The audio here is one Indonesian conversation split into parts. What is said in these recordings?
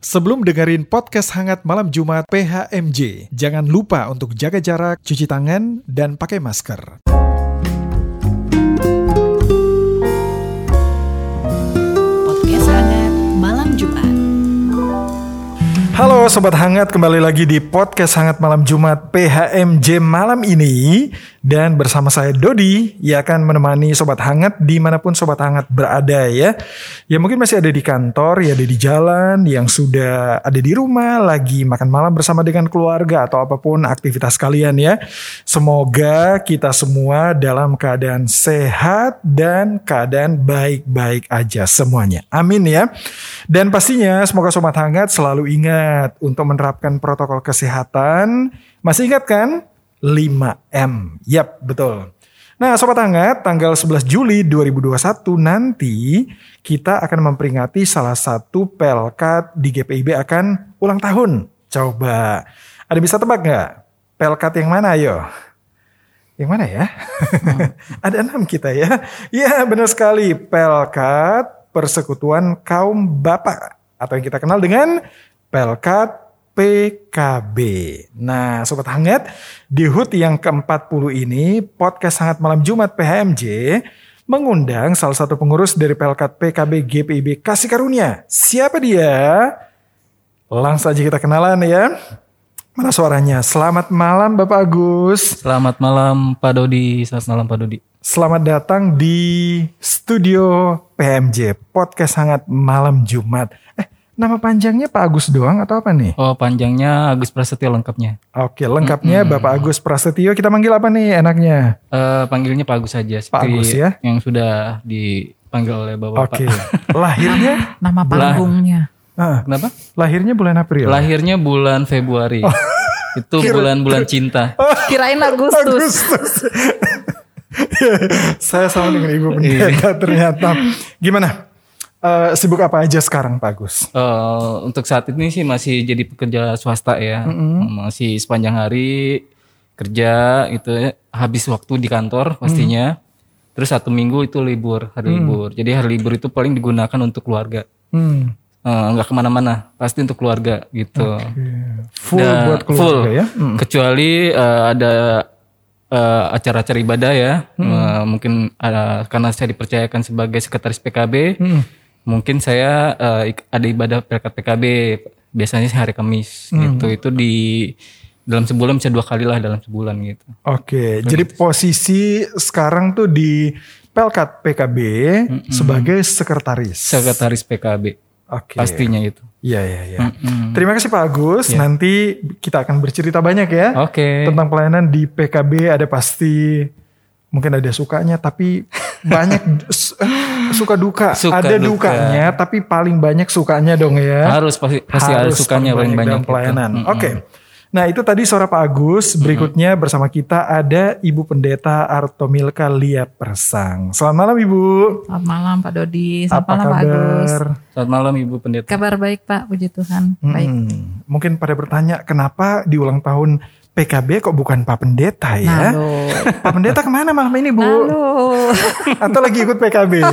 Sebelum dengerin podcast hangat malam Jumat PHMJ, jangan lupa untuk jaga jarak, cuci tangan, dan pakai masker. Podcast Hangat Malam Jumat. Halo Sobat Hangat, kembali lagi di podcast Hangat Malam Jumat PHMJ malam ini. Dan bersama saya Dodi, yang akan menemani Sobat Hangat di mana pun Sobat Hangat berada ya. Ya mungkin masih ada di kantor, ya ada di jalan, yang sudah ada di rumah, lagi makan malam bersama dengan keluarga atau apa pun aktivitas kalian ya. Semoga kita semua dalam keadaan sehat dan keadaan baik-baik aja semuanya. Amin ya. Dan pastinya semoga Sobat Hangat selalu ingat untuk menerapkan protokol kesehatan. Masih ingat kan? 5M. Yap, betul. Nah, Sobat Hangat, tanggal 11 Juli 2021 nanti kita akan memperingati salah satu pelkat di GPIB akan ulang tahun. Coba, ada bisa tebak nggak? Pelkat yang mana ayo? Yang mana ya? ada enam kita ya. Ya, benar sekali. Pelkat Persekutuan Kaum Bapak atau yang kita kenal dengan Pelkat PKB. Nah, Sobat Hangat, di HUT yang ke-40 ini, podcast Hangat Malam Jumat PHMJ mengundang salah satu pengurus dari Pelkat PKB GPIB Kasih Karunia. Siapa dia? Langsung aja kita kenalan ya. Mana suaranya? Selamat malam Bapak Agus. Selamat malam Pak Dodi. Selamat malam Pak Dodi. Selamat datang di studio PMJ Podcast Hangat Malam Jumat. Eh, nama panjangnya Pak Agus doang atau apa nih? Oh panjangnya Agus Prasetyo lengkapnya. Oke, lengkapnya Bapak Agus Prasetyo. Kita manggil apa nih enaknya? Eh panggilnya Pak Agus saja. Pak Agus ya? Yang sudah dipanggil oleh Bapak. Oke. Lahirnya? Nama panggungnya. Ah, Kenapa? lahirnya bulan April. Lahirnya bulan Februari. Itu bulan-bulan cinta. Kirain Agustus. Agustus. Saya sama dengan Ibu Pendeta ternyata. Gimana? Eh, sibuk apa aja sekarang Pak Agus? Eh, untuk saat ini sih masih jadi pekerja swasta ya. Masih sepanjang hari kerja itu ya. habis waktu di kantor pastinya. Terus satu minggu itu libur, hari libur. Jadi hari libur itu paling digunakan untuk keluarga. Hmm. Eh, nggak ke mana-mana, pasti untuk keluarga gitu. Full Dan buat keluarga full. ya? Hmm. Kecuali eh, ada eh, acara-acara ibadah ya, Hmm. Eh, mungkin ada- karena saya dipercayakan sebagai sekretaris PKB, Hmm. Mungkin saya ik- ada ibadah perkat PKB, biasanya sih hari Kamis Hmm. gitu. Itu di dalam sebulan bisa dua kali lah dalam sebulan gitu. Oke, jadi posisi sekarang tuh di Pelkat PKB sebagai sekretaris. Sekretaris PKB Oke. pastinya itu. Iya, iya, iya. Mm-mm. Terima kasih Pak Agus. Nanti kita akan bercerita banyak ya Oke. tentang pelayanan di PKB. Ada pasti mungkin ada sukanya, tapi banyak suka duka. Suka ada duka. dukanya, tapi paling banyak sukanya dong ya. Harus pasti pasti ada Harus sukanya paling banyak gitu. pelayanan. Mm-mm. Oke. Nah itu tadi suara Pak Agus. Berikutnya bersama kita ada Ibu Pendeta Artomilka Lia Persang. Selamat malam Ibu. Selamat malam Pak Dodi. Selamat Apa malam Pak Agus. kabar? Selamat malam Ibu Pendeta. Kabar baik Pak, puji Tuhan. Baik. Hmm, Mungkin pada bertanya kenapa di ulang tahun PKB kok bukan Pak Pendeta ya? Pak Pendeta ke mana malam ini Bu? Halo. Atau lagi ikut PKB?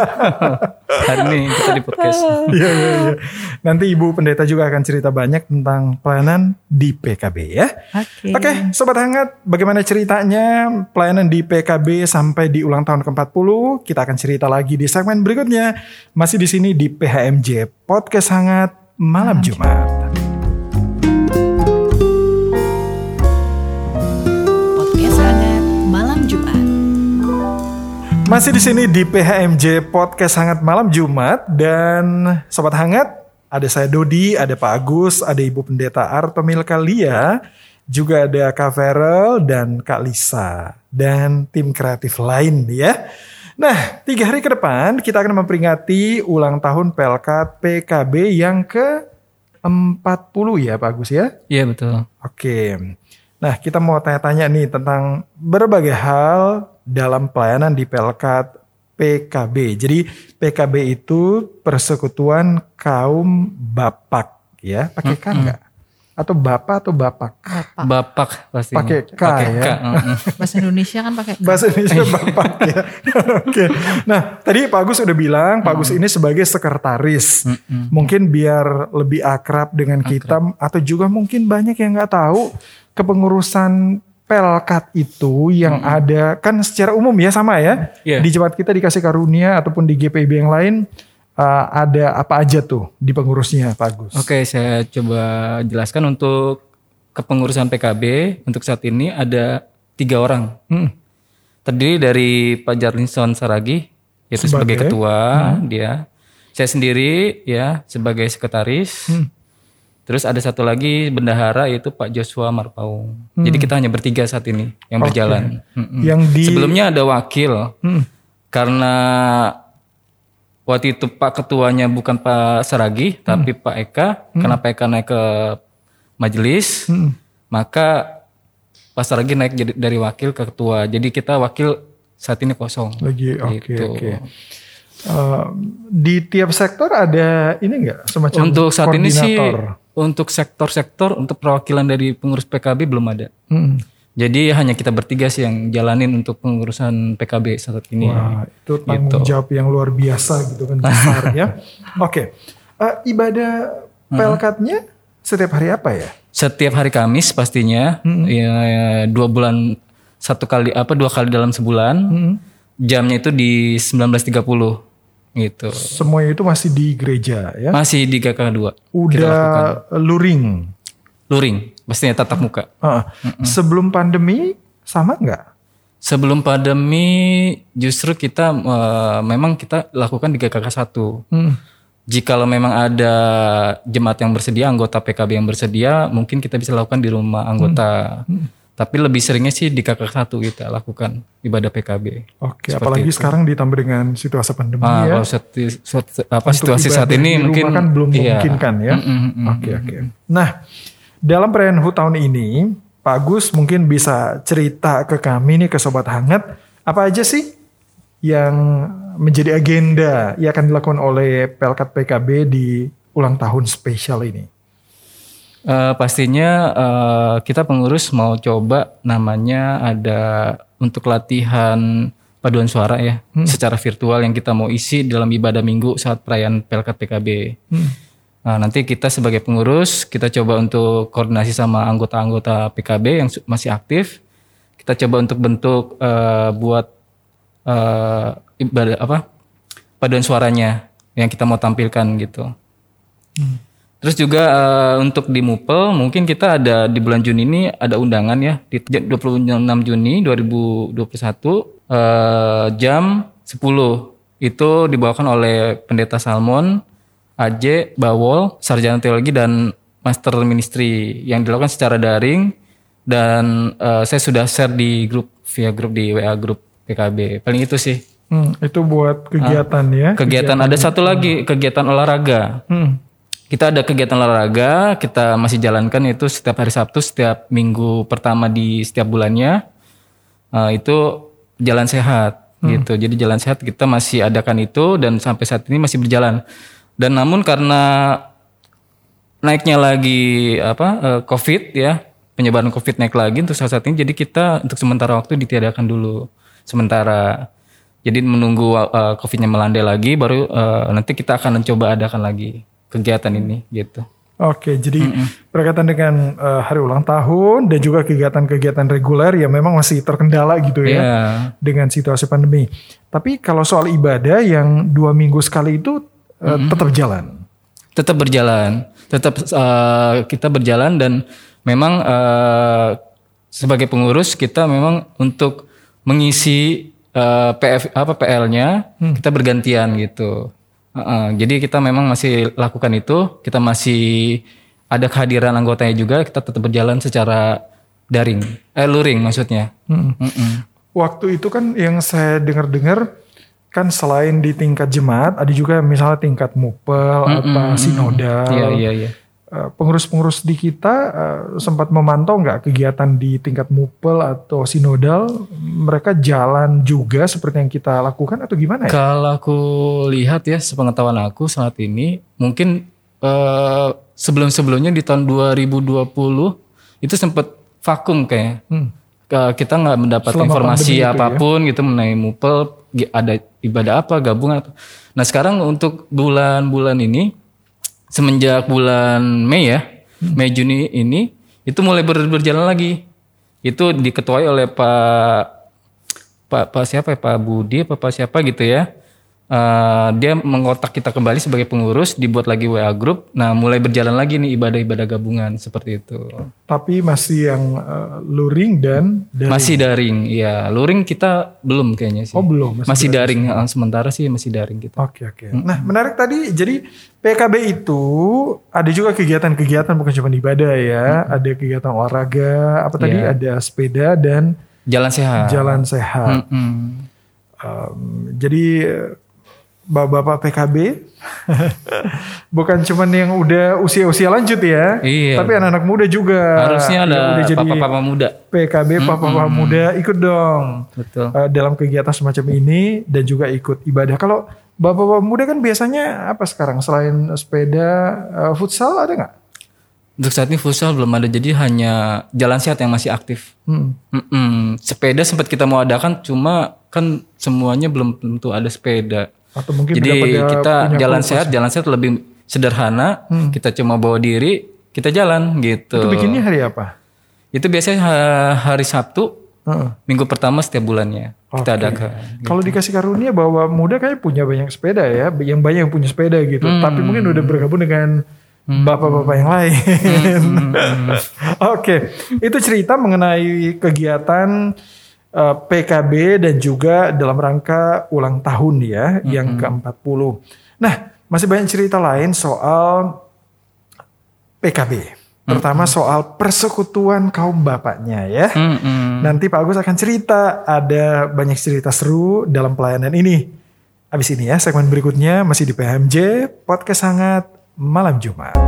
Hari ini kita di podcast. Iya, iya, iya. Nanti Ibu Pendeta juga akan cerita banyak tentang pelayanan di PKB ya. Oke. Oke, Sobat Hangat, bagaimana ceritanya pelayanan di PKB sampai di ulang tahun ke-40? Kita akan cerita lagi di segmen berikutnya. Masih di sini di PHMJ Podcast Hangat Malam Jumat. Masih di sini di PHMJ Podcast Hangat Malam Jumat dan Sobat Hangat, ada saya Dodi, ada Pak Agus, ada Ibu Pendeta Artomil Kalia, juga ada Kak Ferel dan Kak Lisa dan tim kreatif lain ya. Nah, tiga hari ke depan kita akan memperingati ulang tahun Pelkat PKB yang ke 40 ya Pak Agus ya. Iya betul. Oke. Nah, kita mau tanya-tanya nih tentang berbagai hal dalam pelayanan di Pelkat PKB. Jadi PKB itu Persekutuan Kaum Bapak ya, pakai K enggak? atau bapak atau bapak? Bapak. Bapak pasti. Pakai K ya. Bahasa Indonesia kan pakai K. Bahasa Indonesia bapak ya. Oke. Nah, tadi Pak Agus udah bilang Pak Agus ini sebagai sekretaris. Mungkin biar lebih akrab dengan kita atau juga mungkin banyak yang nggak tahu kepengurusan Pelkat itu yang ada kan secara umum ya sama ya. Iya. Di Jemaat kita dikasih karunia ataupun di GPIB yang lain uh, ada apa aja tuh di pengurusnya Pak Agus. Oke, saya coba jelaskan untuk kepengurusan PKB untuk saat ini ada tiga orang. Hmm. Terdiri dari Pak Jarlinson Saragi, yaitu sebagai, Sebagai? ketua, dia. Saya sendiri ya sebagai sekretaris. Terus ada satu lagi bendahara yaitu Pak Joshua Marpaung. Jadi kita hanya bertiga saat ini yang berjalan. Mm-mm. Yang di Sebelumnya ada wakil. Hmm. Karena waktu itu Pak ketuanya bukan Pak Saragi tapi Pak Eka. Karena Pak Eka naik ke majelis, maka Pak Saragi naik jadi dari wakil ke ketua. Jadi kita wakil saat ini kosong. lagi oke Gitu. oke. Uh, di tiap sektor ada ini enggak semacam Untuk saat ini sih? Untuk sektor-sektor untuk perwakilan dari pengurus PKB belum ada. Hmm. Jadi hanya kita bertiga sih yang jalanin untuk pengurusan PKB saat ini. Wah, itu tanggung Gitu. jawab yang luar biasa gitu kan besar ya. Oke. Eh, ibadah pelkatnya setiap hari apa ya? Setiap hari Kamis pastinya, ya, ya, dua bulan satu kali apa dua kali dalam sebulan. Jamnya itu di 19.30 gitu. Semuanya itu masih di gereja ya. Masih di KK 2. Udah luring. Luring, pastinya tatap muka. Ah, Sebelum pandemi sama nggak? Sebelum pandemi justru kita eh, memang kita lakukan di GKK 1. Hmm. Jikalau memang ada jemaat yang bersedia, anggota PKB yang bersedia, mungkin kita bisa lakukan di rumah anggota. Tapi lebih seringnya sih di KK 1 kita lakukan ibadah PKB. Oke, apalagi sekarang ditambah dengan situasi pandemi Ah, ya. kalau seti- suat- apa situasi saat ini mungkin kan belum iya. memungkinkan ya. Mm, mm, mm, Oke oke. Nah, dalam perayaan HUT tahun ini, Pak Agus mungkin bisa cerita ke kami nih ke sobat hangat apa aja sih yang menjadi agenda yang akan dilakukan oleh Pelkat PKB di ulang tahun spesial ini. Eh, pastinya eh, kita pengurus mau coba namanya ada untuk latihan paduan suara ya secara virtual yang kita mau isi dalam ibadah minggu saat perayaan Pelkat PKB. Nah, nanti kita sebagai pengurus kita coba untuk koordinasi sama anggota-anggota PKB yang masih aktif. Kita coba untuk bentuk eh, buat eh, ibadah apa paduan suaranya yang kita mau tampilkan gitu. Terus juga eh, untuk di Mupel mungkin kita ada di bulan Juni ini ada undangan ya di 26 Juni 2021 eh, jam 10 itu dibawakan oleh Pendeta Salmon, AJ, Bawol, Sarjana Teologi dan Master Ministry yang dilakukan secara daring dan eh, saya sudah share di grup via grup di WA grup PKB. Paling itu sih. Hmm, itu buat kegiatan ya. Kegiatan ada satu lagi kegiatan olahraga. Hmm. Kita ada kegiatan olahraga, kita masih jalankan itu setiap hari Sabtu, setiap minggu pertama di setiap bulannya. Eh, itu jalan sehat gitu. Jadi jalan sehat kita masih adakan itu dan sampai saat ini masih berjalan. Dan namun karena naiknya lagi apa eh, COVID ya, penyebaran COVID naik lagi untuk saat saat ini, jadi kita untuk sementara waktu ditiadakan dulu sementara. Jadi menunggu eh, COVID-nya melandai lagi, baru eh, nanti kita akan mencoba adakan lagi kegiatan ini gitu. Oke, jadi berkaitan dengan eh, hari ulang tahun dan juga kegiatan-kegiatan reguler yang memang masih terkendala gitu ya Iya. dengan situasi pandemi. Tapi kalau soal ibadah yang dua minggu sekali itu eh, tetap jalan. tetap berjalan, tetap eh, kita berjalan dan memang eh, sebagai pengurus kita memang untuk mengisi eh, PF apa PL-nya kita bergantian gitu. Heeh, jadi kita memang masih lakukan itu, kita masih ada kehadiran anggotanya juga, kita tetap berjalan secara daring, eh luring maksudnya. Mm-mm. Waktu itu kan yang saya dengar-dengar kan selain di tingkat jemaat ada juga misalnya tingkat mupel atau sinodal. Iya iya iya. Eh, pengurus-pengurus di kita eh, sempat memantau nggak kegiatan di tingkat mupel atau sinodal mereka jalan juga seperti yang kita lakukan atau gimana ya? Kalau aku lihat ya sepengetahuan aku saat ini mungkin eh, sebelum-sebelumnya di tahun 2020 itu sempat vakum kayak. Hmm. Kita nggak mendapat Selama informasi ya? apa pun gitu mengenai mupel ada ibadah apa gabungan. Nah sekarang untuk bulan-bulan ini semenjak bulan Mei ya. Mei Juni ini itu mulai ber- berjalan lagi itu diketuai oleh Pak Pak Pak siapa ya Pak Budi apa Pak siapa gitu ya Eh, dia mengotak kita kembali sebagai pengurus dibuat lagi WA group nah mulai berjalan lagi nih ibadah-ibadah gabungan seperti itu Tapi masih yang eh, luring dan dari masih daring, iya. Luring kita belum kayaknya sih. Oh, belum, masih Masih, daring. heeh, sementara sih masih daring kita. Oke oke. Nah menarik tadi. Jadi PKB itu ada juga kegiatan-kegiatan bukan cuma ibadah ya. Ada kegiatan olahraga. Apa tadi? Iya. Ada sepeda dan Jalan sehat. jalan sehat. Mm-mm. Um, jadi eh, bapak-bapak PKB bukan cuman yang udah usia-usia lanjut ya. Iya. Tapi anak-anak muda juga. Harusnya ada udah jadi papa-papa muda. PKB papa-papa muda ikut dong. Betul. eh, dalam kegiatan semacam ini dan juga ikut ibadah. Kalau bapak-bapak muda kan biasanya apa sekarang selain sepeda eh, futsal ada nggak? Untuk saat ini futsal belum ada, jadi hanya jalan sehat yang masih aktif. Hmm. Sepeda sempat kita mau adakan, cuma kan semuanya belum tentu ada sepeda. Atau mungkin Jadi kita jalan kulkas. sehat, jalan sehat lebih sederhana. Kita cuma bawa diri, kita jalan gitu. Itu bikinnya hari apa? Itu biasanya ha- hari Sabtu, Heeh. minggu pertama setiap bulannya kita Oke. adakan. Kalau dikasih karunia bahwa muda kayak punya banyak sepeda ya, yang banyak yang punya sepeda gitu. Tapi mungkin udah bergabung dengan bapak-bapak yang lain. Oke, itu cerita mengenai kegiatan eh, PKB dan juga dalam rangka ulang tahun ya, yang ke-40. Nah, masih banyak cerita lain soal PKB. Pertama soal persekutuan kaum bapaknya ya. Mm-mm. Nanti Pak Agus akan cerita ada banyak cerita seru dalam pelayanan ini. Abis ini ya segmen berikutnya masih di PHMJ Podcast Hangat Malam Jumat.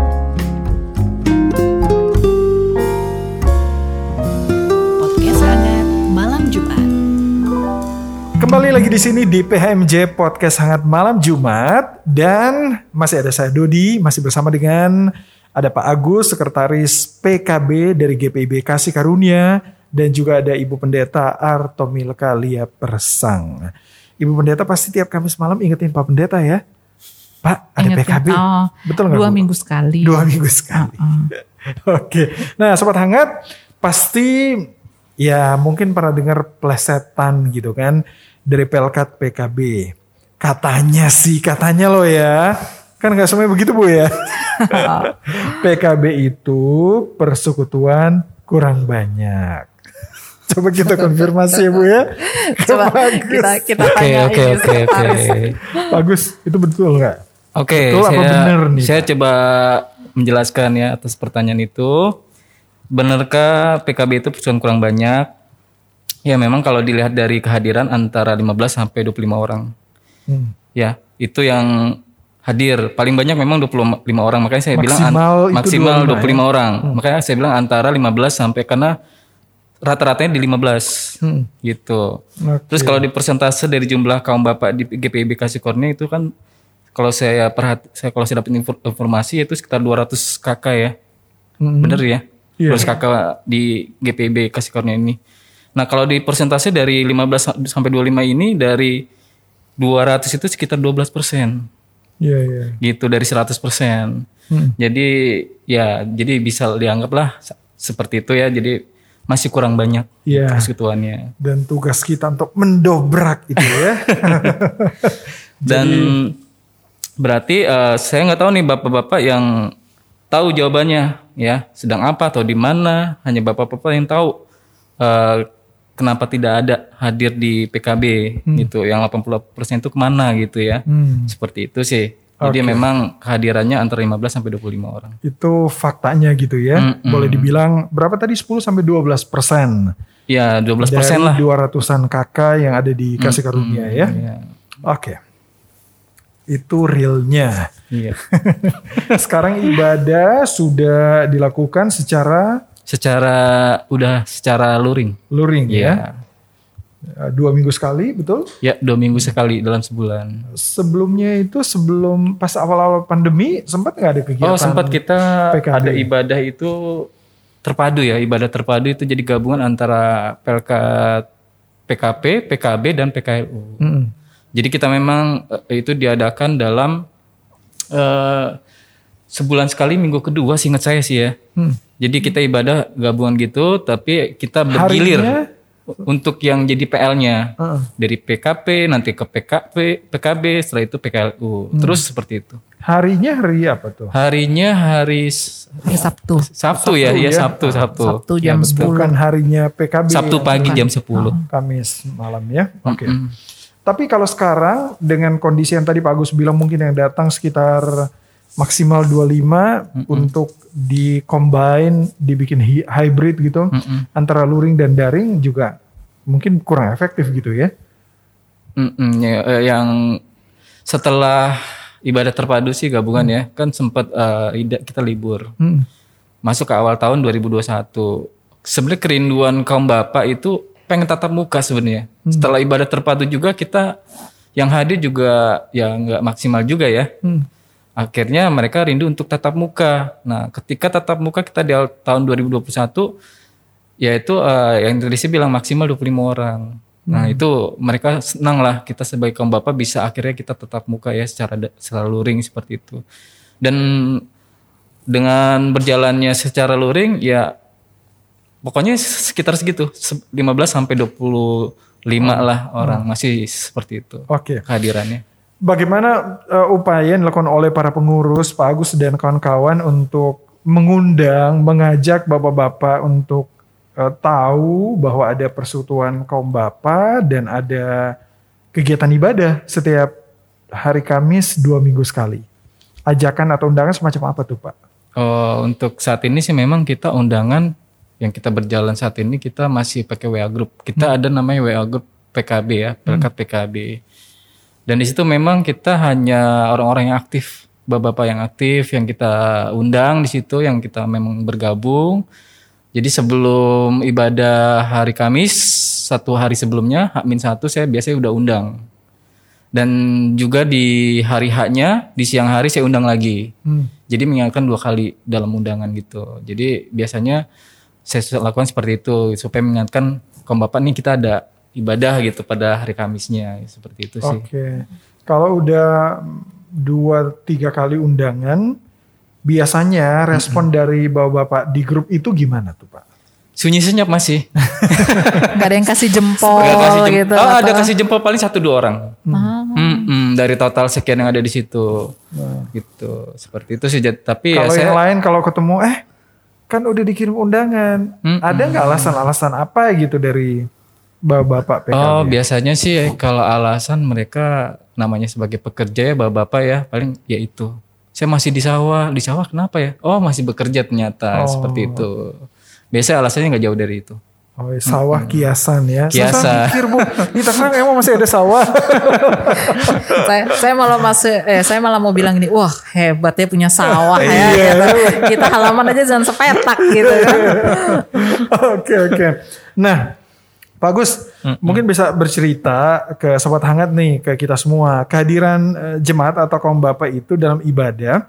Kembali lagi di sini di PHMJ Podcast Hangat Malam Jumat dan masih ada saya Dodi masih bersama dengan ada Pak Agus sekretaris PKB dari GPIB Kasih Karunia dan juga ada Ibu Pendeta Artomilka Lia Persang. Ibu Pendeta pasti tiap Kamis malam ingetin Pak Pendeta ya. Pak, ada Ingetin, PKB. oh, Betul nggak Dua Bu? minggu sekali. Dua minggu sekali. Oke. Nah, sobat hangat, pasti ya mungkin pernah dengar plesetan gitu kan dari Pelkat PKB. Katanya sih, katanya loh ya. Kan nggak semuanya begitu Bu ya. PKB itu persekutuan kurang banyak. Coba kita konfirmasi ya Bu ya. Coba Pak Agus. kita kita Oke oke oke oke. Pak Agus, itu betul nggak? Oke, Betul apa saya benar nih, saya coba menjelaskan ya atas pertanyaan itu. Benarkah PKB itu persekutuan kurang banyak? Ya memang kalau dilihat dari kehadiran antara 15 sampai 25 orang. Hmm. Ya, itu yang hadir paling banyak memang 25 orang. Makanya saya bilang Maksimal itu maksimal 25 25, ya? orang. Makanya saya bilang antara 15 sampai karena rata-ratanya di 15 Hmm. gitu. Oke. Terus kalau di persentase dari jumlah kaum bapak di GPIB Kasih Kurnia itu kan kalau saya perhati saya kalau saya dapat infor- informasi itu sekitar 200 KK ya. Hmm. Bener ya? Iya. 200 KK di GPIB Kasih Kurnia ini. Nah, kalau di persentase dari 15 sa- sampai 25 ini dari 200 itu sekitar 12 persen Iya, iya. gitu dari 100 persen. Hmm. Jadi ya jadi bisa dianggaplah seperti itu ya. Jadi masih kurang banyak Iya. persekutuannya. Dan tugas kita untuk mendobrak itu ya. Dan berarti eh, saya nggak tahu nih bapak-bapak yang tahu jawabannya ya sedang apa atau di mana hanya bapak-bapak yang tahu eh, kenapa tidak ada hadir di PKB gitu yang 80% itu ke mana gitu ya Hmm. seperti itu sih jadi memang kehadirannya antara 15 sampai 25 orang Itu faktanya gitu ya. Mm-mm. Boleh dibilang berapa tadi 10 sampai 12 persen. ya 12% Dari lah 200-an kakak yang ada di Kasih Karunia ya. ya. Oke. Itu realnya. Iya. Sekarang ibadah sudah dilakukan secara secara udah secara luring luring ya. Iya. Eh, Dua minggu sekali, betul? Ya dua minggu sekali dalam sebulan. Sebelumnya itu sebelum pas awal-awal pandemi sempat nggak ada kegiatan? Oh sempat kita PKB. ada ibadah itu terpadu ya ibadah terpadu itu jadi gabungan antara PLK PKP, PKB dan PKLU. Mm-mm. Jadi kita memang eh, itu diadakan dalam eh, sebulan sekali minggu kedua seingat saya sih ya. Hmm. Jadi kita ibadah gabungan gitu tapi kita bergilir Harinya? untuk yang jadi PL-nya Heeh. dari PKP nanti ke PKP, PKB setelah itu PKLU. Terus seperti itu. Harinya hari apa tuh? Harinya hari Hari Sabtu. Sabtu, ya, iya Sabtu, Sabtu. Sabtu Ya, jam betul. Bukan harinya PKB. Sabtu ya? pagi jam 10. Kamis malam ya. Oke. Tapi kalau sekarang dengan kondisi yang tadi Pak Agus bilang mungkin yang datang sekitar maksimal 25 untuk di combine, dibikin hybrid gitu antara luring dan daring juga mungkin kurang efektif gitu ya. Mm-mm, ya, eh, yang setelah ibadah terpadu sih gabungan ya, kan sempat ida- kita libur. Hmm. Masuk ke awal tahun 2021. Sebenarnya kerinduan kaum bapak itu pengen tatap muka sebenarnya. Setelah ibadah terpadu juga kita yang hadir juga ya nggak maksimal juga ya. Hmm. Akhirnya mereka rindu untuk tatap muka. Nah, ketika tatap muka kita di tahun 2021 yaitu eh, yang saya bilang maksimal 25 orang. Nah, itu mereka senang lah kita sebagai kaum bapak bisa akhirnya kita tetap muka ya secara secara luring seperti itu. Dan dengan berjalannya secara luring ya pokoknya sekitar segitu se- 15 sampai 25 lah orang masih seperti itu Oke. kehadirannya. Bagaimana eh, upaya yang dilakukan oleh para pengurus Pak Agus dan kawan-kawan untuk mengundang, mengajak bapak-bapak untuk eh, tahu bahwa ada persekutuan kaum bapak dan ada kegiatan ibadah setiap hari Kamis dua minggu sekali. Ajakan atau undangan semacam apa tuh Pak? Oh, untuk saat ini sih memang kita undangan yang kita berjalan saat ini kita masih pakai WA group. Kita ada namanya WA group PKB ya, Pelkat PKB. Dan di situ memang kita hanya orang-orang yang aktif, bapak-bapak yang aktif yang kita undang di situ yang kita memang bergabung. Jadi sebelum ibadah hari Kamis satu hari sebelumnya, Hakmin satu saya biasanya udah undang. Dan juga di hari haknya di siang hari saya undang lagi. Hmm. Jadi mengingatkan dua kali dalam undangan gitu. Jadi biasanya saya lakukan seperti itu supaya mengingatkan kaum bapak nih kita ada ibadah gitu pada hari Kamisnya seperti itu sih. Oke. Kalau udah dua tiga kali undangan, biasanya respon dari bapak-bapak di grup itu gimana tuh Pak? Sunyi senyap masih. Gak ada yang kasih jempol kasih jem- gitu. oh ada kasih jempol paling satu dua orang. Ah. Mm-mm, dari total sekian yang ada di situ. Gitu. Seperti itu sih. Tapi ya Kalau saya yang lain kalau ketemu eh kan udah dikirim undangan, Mm-mm. ada nggak alasan-alasan apa gitu dari bapak-bapak PKB? Oh biasanya sih kalau alasan mereka namanya sebagai pekerja ya bapak-bapak ya paling ya itu. Saya masih di sawah, di sawah kenapa ya? Oh masih bekerja ternyata Oh. seperti itu. Biasa alasannya nggak jauh dari itu. Oh, sawah kiasan ya. Saya Kiasan. pikir bu, di Tangerang emang masih ada sawah. saya, saya malah masih eh saya malah mau bilang gini, wah hebat ya punya sawah ya. Iya. gitu. Kita halaman aja jangan sepetak gitu kan. Oke oke. Nah, Pak Gus, mungkin bisa bercerita ke sobat hangat nih ke kita semua kehadiran eh, jemaat atau kaum bapak itu dalam ibadah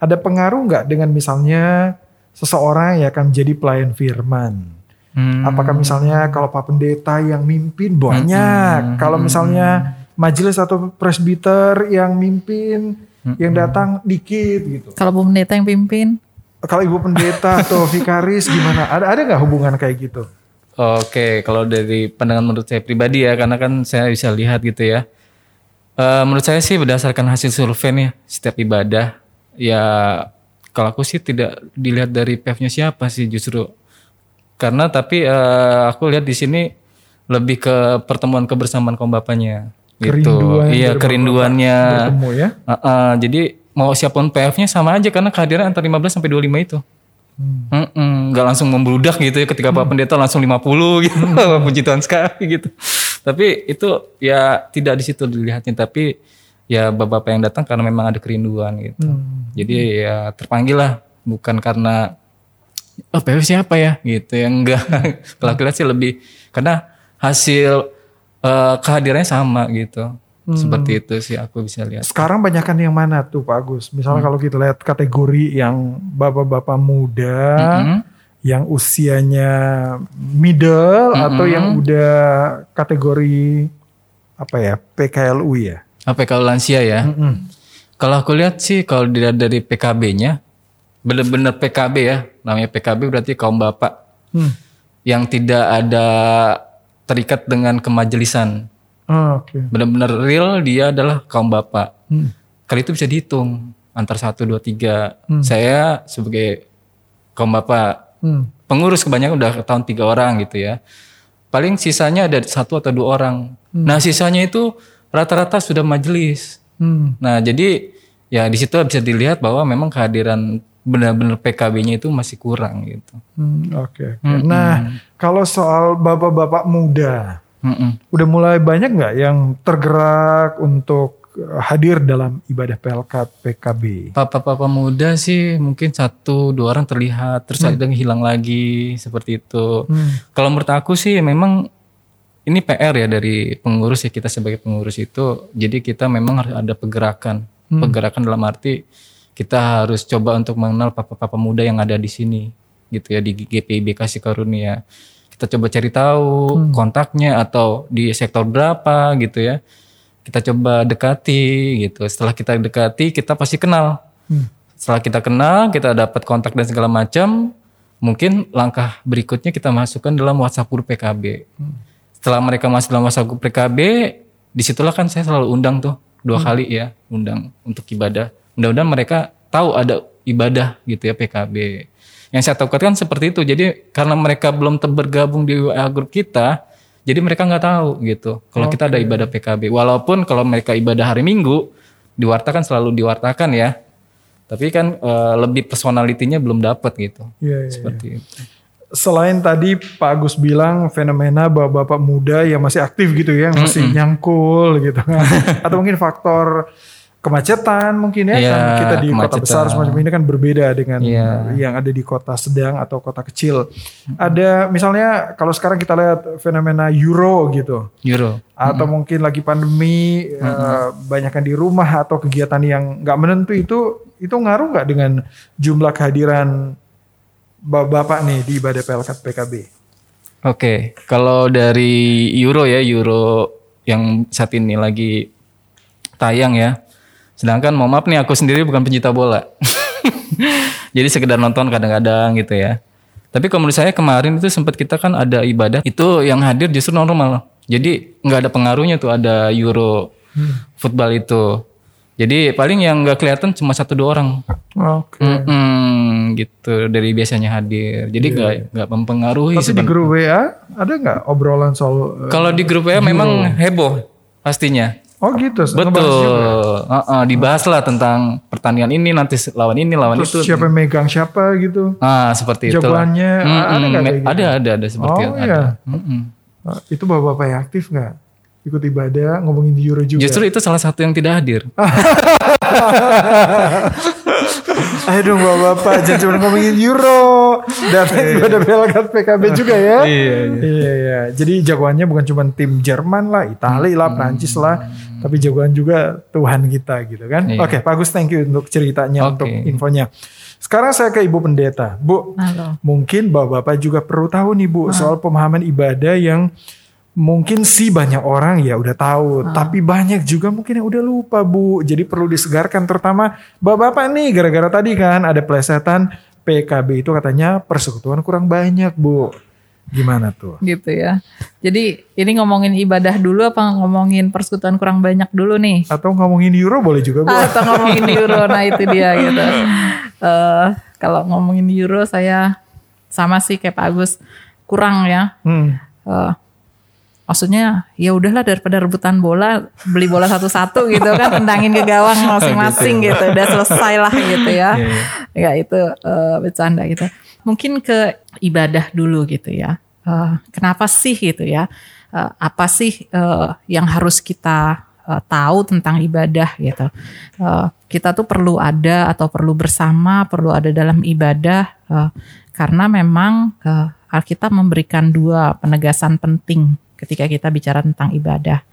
ada pengaruh nggak dengan misalnya seseorang yang akan menjadi pelayan firman? Hmm. Apakah misalnya kalau Pak Pendeta yang mimpin banyak, kalau misalnya majelis atau presbiter yang mimpin, yang datang dikit gitu. Kalau Bu Pendeta yang pimpin, Kalau Ibu Pendeta atau vikaris gimana? Ada ada nggak hubungan kayak gitu? Oke, kalau dari pandangan menurut saya pribadi ya, karena kan saya bisa lihat gitu ya. Eh, menurut saya sih berdasarkan hasil survei nih setiap ibadah, ya kalau aku sih tidak dilihat dari PF-nya siapa sih justru. Karena tapi eh, aku lihat di sini lebih ke pertemuan kebersamaan kaum bapaknya. Gitu. Kerinduan Iya kerinduannya. Bertemu ya? Heeh, jadi mau siapa pun PF-nya sama aja karena kehadiran antara 15 sampai 25 itu. Mm-mm, nggak langsung membludak gitu ya ketika Pak Pendeta langsung 50 gitu. Puji Tuhan sekali gitu. Tapi itu ya tidak di situ dilihatnya tapi ya bapak-bapak yang datang karena memang ada kerinduan gitu. Jadi ya terpanggil lah bukan karena oh PF siapa ya gitu ya enggak. Lihat sih lebih karena hasil eh, kehadirannya sama gitu. Hmm. Seperti itu sih aku bisa lihat. Sekarang banyakan yang mana tuh Pak Agus? Misalnya Hmm. kalau kita lihat kategori yang bapak-bapak muda, Mm-mm. yang usianya middle Mm-mm. atau yang udah kategori apa ya PKLU ya? Apa kalau lansia ya? Mm-mm. Kalau aku lihat sih kalau dilihat dari PKB-nya, bener-bener PKB ya, namanya PKB berarti kaum bapak Hmm. yang tidak ada terikat dengan kemajelisan. Ah, Oke. Bener-bener real dia adalah kaum bapak. Hmm. Kali itu bisa dihitung antar satu dua tiga. Hmm. Saya sebagai kaum bapak Hmm. pengurus kebanyakan udah tahun tiga orang gitu ya. Paling sisanya ada satu atau dua orang. Nah sisanya itu rata-rata sudah majelis. Hmm. Nah jadi ya di situ bisa dilihat bahwa memang kehadiran benar-benar PKB-nya itu masih kurang gitu. Hmm, Oke. oke. Nah, kalau soal bapak-bapak muda, Mm-mm. udah mulai banyak nggak yang tergerak untuk eh, hadir dalam ibadah PLK PKB? Papa-papa muda sih mungkin satu dua orang terlihat terus ada yang hilang lagi seperti itu. Hmm. Kalau menurut aku sih memang ini PR ya dari pengurus ya kita sebagai pengurus itu. Jadi kita memang harus ada pergerakan. Pergerakan dalam arti kita harus coba untuk mengenal papa-papa muda yang ada di sini gitu ya di GPIB Kasih Karunia. Kita coba cari tahu kontaknya atau di sektor berapa gitu ya. Kita coba dekati gitu. Setelah kita dekati kita pasti kenal. Setelah kita kenal, kita dapat kontak dan segala macam, mungkin langkah berikutnya kita masukkan dalam WhatsApp group PKB. Setelah mereka masuk dalam WhatsApp group PKB, di situlah kan saya selalu undang tuh dua kali ya, undang untuk ibadah. Mudah-mudahan mereka tahu ada ibadah gitu ya PKB. Yang saya takutkan seperti itu. Jadi karena mereka belum bergabung di WA group kita, jadi mereka nggak tahu gitu. Kalau kita ada ibadah PKB, walaupun kalau mereka ibadah hari Minggu diwartakan selalu diwartakan ya. Tapi kan eh, lebih personalitinya belum dapat gitu. Iya, iya, Seperti itu. Selain tadi Pak Agus bilang fenomena bapak-bapak muda yang masih aktif gitu ya, yang masih nyangkul gitu kan. Atau mungkin faktor kemacetan mungkin ya. Iya, kan kita di kota kemacetan. besar semacam ini kan berbeda dengan Iya. yang ada di kota sedang atau kota kecil. Ada misalnya kalau sekarang kita lihat fenomena Euro gitu. Euro. Atau mungkin lagi pandemi eh, banyakkan di rumah atau kegiatan yang nggak menentu itu itu ngaruh nggak dengan jumlah kehadiran bapak-bapak nih di ibadah PLK PKB? Oke, kalau dari Euro ya, Euro yang saat ini lagi tayang ya. Sedangkan mohon maaf nih aku sendiri bukan pencinta bola. Jadi sekedar nonton kadang-kadang gitu ya. Tapi kalau menurut saya kemarin itu sempat kita kan ada ibadah itu yang hadir justru normal. Jadi nggak ada pengaruhnya tuh ada Euro football itu. Jadi paling yang nggak kelihatan cuma satu dua orang. Oke. Mm-mm, gitu dari biasanya hadir. Jadi nggak nggak mempengaruhi. Tapi di grup WA ada nggak obrolan soal eh, Kalau di grup WA memang heboh pastinya. Oh gitu. Betul. juga. Heeh, dibahas lah tentang pertandingan ini nanti lawan ini lawan Terus itu. siapa yang megang siapa gitu? Ah seperti itu. Jagoannya ada nggak kayak gitu? Ada ada ada seperti Oh, itu. iya. Ada. Mm-mm. Ah, Itu bapak-bapak yang aktif nggak? Ikut ibadah ngomongin di Euro juga. Justru itu salah satu yang tidak hadir. Ayo dong bapak-bapak jangan cuma ngomongin Euro dan ibadah PLK PKB juga ya. Iya, Iya iya. Jadi jagoannya bukan cuma tim Jerman lah, Italia lah, Prancis lah, tapi jagoan juga Tuhan kita gitu kan. Iya. Oke, Pak Agus thank you untuk ceritanya, Oke. untuk infonya. Sekarang saya ke Ibu Pendeta. Bu, Halo. mungkin Bapak-bapak juga perlu tahu nih Bu soal pemahaman ibadah yang mungkin sih banyak orang ya udah tahu, tapi banyak juga mungkin yang udah lupa Bu. Jadi perlu disegarkan terutama Bapak-bapak nih gara-gara tadi kan ada plesetan PKB itu katanya persekutuan kurang banyak Bu. Gimana tuh? Gitu ya. Jadi ini ngomongin ibadah dulu apa ngomongin persekutuan kurang banyak dulu nih? Atau ngomongin euro boleh juga Bu. Atau ngomongin euro, nah itu dia gitu. Eh, kalau ngomongin euro saya sama sih kayak Pak Agus kurang ya. Hmm. Eh, maksudnya ya udahlah daripada rebutan bola beli bola satu-satu gitu kan tendangin ke gawang masing-masing gitu. udah selesai lah gitu ya. Ya itu eh, bercanda gitu. Mungkin ke ibadah dulu gitu ya. Eh, kenapa sih gitu ya? Eh, apa sih eh, yang harus kita eh, tahu tentang ibadah gitu? Eh, kita tuh perlu ada atau perlu bersama perlu ada dalam ibadah eh, karena memang eh, Alkitab memberikan dua penegasan penting ketika kita bicara tentang ibadah.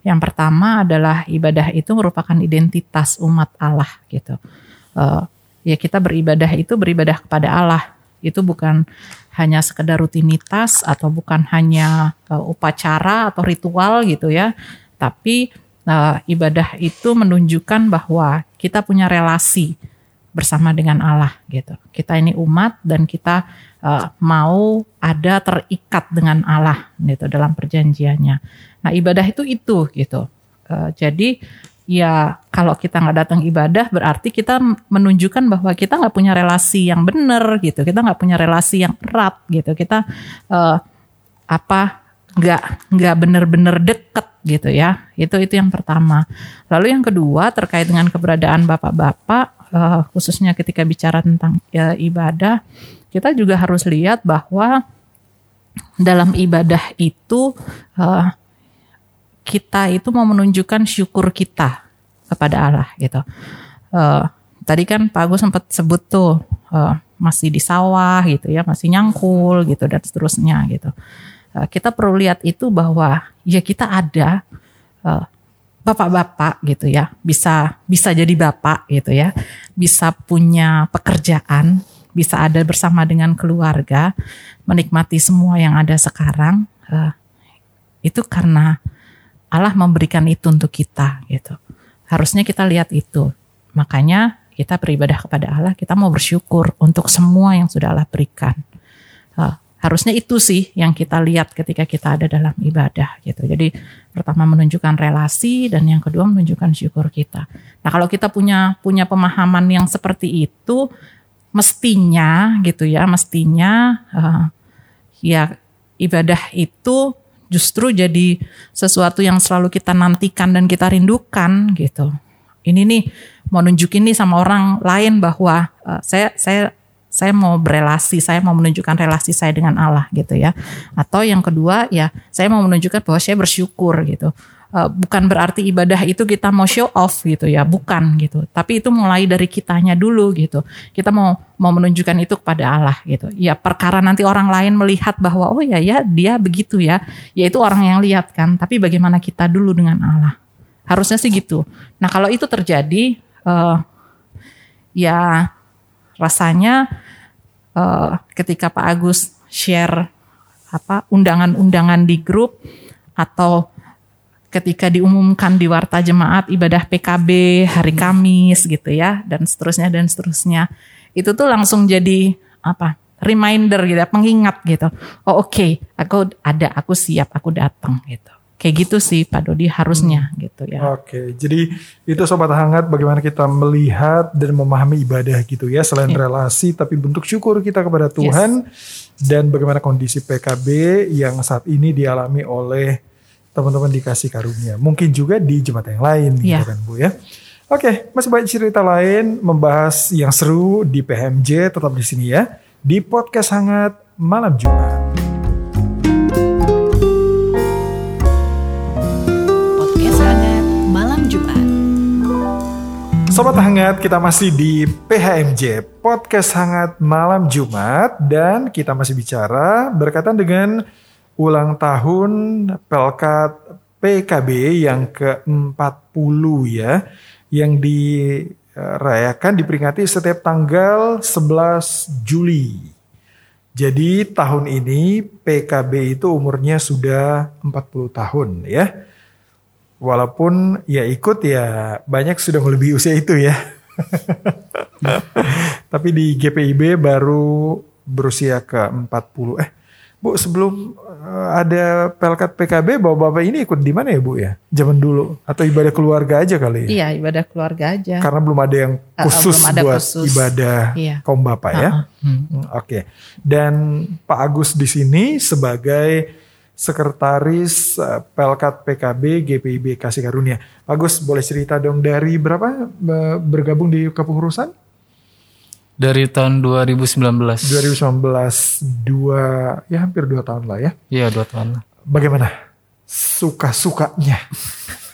Yang pertama adalah ibadah itu merupakan identitas umat Allah gitu. Uh, ya kita beribadah itu beribadah kepada Allah. Itu bukan hanya sekedar rutinitas atau bukan hanya uh, upacara atau ritual gitu ya. Tapi uh, ibadah itu menunjukkan bahwa kita punya relasi bersama dengan Allah gitu. Kita ini umat dan kita uh, mau ada terikat dengan Allah gitu dalam perjanjiannya. Nah ibadah itu itu gitu. Uh, jadi ya kalau kita nggak datang ibadah berarti kita menunjukkan bahwa kita nggak punya relasi yang benar gitu. Kita nggak punya relasi yang erat gitu. Kita uh, apa nggak nggak benar-benar deket gitu ya itu itu yang pertama lalu yang kedua terkait dengan keberadaan bapak-bapak uh, khususnya ketika bicara tentang ya, ibadah, kita juga harus lihat bahwa dalam ibadah itu uh, kita itu mau menunjukkan syukur kita kepada Allah gitu. Uh, tadi kan Pak Agus sempat sebut tuh uh, masih di sawah gitu ya, masih nyangkul gitu dan seterusnya gitu. Uh, kita perlu lihat itu bahwa ya kita ada uh, bapak-bapak gitu ya. Bisa bisa jadi bapak gitu ya. Bisa punya pekerjaan bisa ada bersama dengan keluarga menikmati semua yang ada sekarang uh, itu karena Allah memberikan itu untuk kita gitu. Harusnya kita lihat itu. Makanya kita beribadah kepada Allah kita mau bersyukur untuk semua yang sudah Allah berikan harusnya itu sih yang kita lihat ketika kita ada dalam ibadah gitu. Jadi pertama menunjukkan relasi dan yang kedua menunjukkan syukur kita. Nah, kalau kita punya punya pemahaman yang seperti itu mestinya gitu ya, mestinya uh, ya ibadah itu justru jadi sesuatu yang selalu kita nantikan dan kita rindukan gitu. Ini nih mau nunjukin nih sama orang lain bahwa uh, saya saya saya mau berelasi, saya mau menunjukkan relasi saya dengan Allah gitu ya. Atau yang kedua ya, saya mau menunjukkan bahwa saya bersyukur gitu. Uh, bukan berarti ibadah itu kita mau show off gitu ya, bukan gitu. Tapi itu mulai dari kitanya dulu gitu. Kita mau mau menunjukkan itu kepada Allah gitu. Ya perkara nanti orang lain melihat bahwa oh ya ya dia begitu ya, ya itu orang yang lihat kan. Tapi bagaimana kita dulu dengan Allah? Harusnya sih gitu. Nah kalau itu terjadi, uh, ya rasanya uh, ketika Pak Agus share apa undangan-undangan di grup atau ketika diumumkan di warta jemaat ibadah PKB hari Kamis gitu ya dan seterusnya dan seterusnya. Itu tuh langsung jadi apa reminder gitu ya pengingat gitu. Oh oke okay, aku ada aku siap aku datang gitu Kayak gitu sih Pak Dodi harusnya hmm. gitu ya. Oke, jadi itu sobat hangat bagaimana kita melihat dan memahami ibadah gitu ya selain yeah. relasi tapi bentuk syukur kita kepada Tuhan yes. dan bagaimana kondisi PKB yang saat ini dialami oleh teman-teman dikasih karunia. Mungkin juga di jemaat yang lain yeah. gitu kan Bu ya. Oke, masih banyak cerita lain membahas yang seru di PMJ tetap di sini ya di podcast hangat malam Jumat. Sobat Hangat, kita masih di PHMJ, Podcast Hangat Malam Jumat. Dan kita masih bicara berkaitan dengan ulang tahun Pelkat PKB yang ke-40 ya. Yang dirayakan, diperingati setiap tanggal 11 Juli. Jadi tahun ini PKB itu umurnya sudah 40 tahun ya. Walaupun ya ikut ya banyak sudah melebihi usia itu ya. Tapi di GPIB baru berusia ke 40. Eh, Bu sebelum eh, ada pelkat PKB bapak-bapak ini ikut di mana ya Bu ya? Zaman dulu atau ibadah keluarga aja kali ya? Iya, ibadah keluarga aja. Karena belum ada yang khusus uh, ada buat khusus. ibadah iya. kaum bapak ya. Uh -uh. Hmm. Oke. Okay. Dan Pak Agus di sini sebagai Sekretaris uh, Pelkat PKB GPIB Kasih Karunia. Bagus, boleh cerita dong dari berapa bergabung di kepengurusan? Dari tahun 2019. 2019, dua, ya hampir dua tahun lah ya. Iya dua tahun lah. Bagaimana suka-sukanya?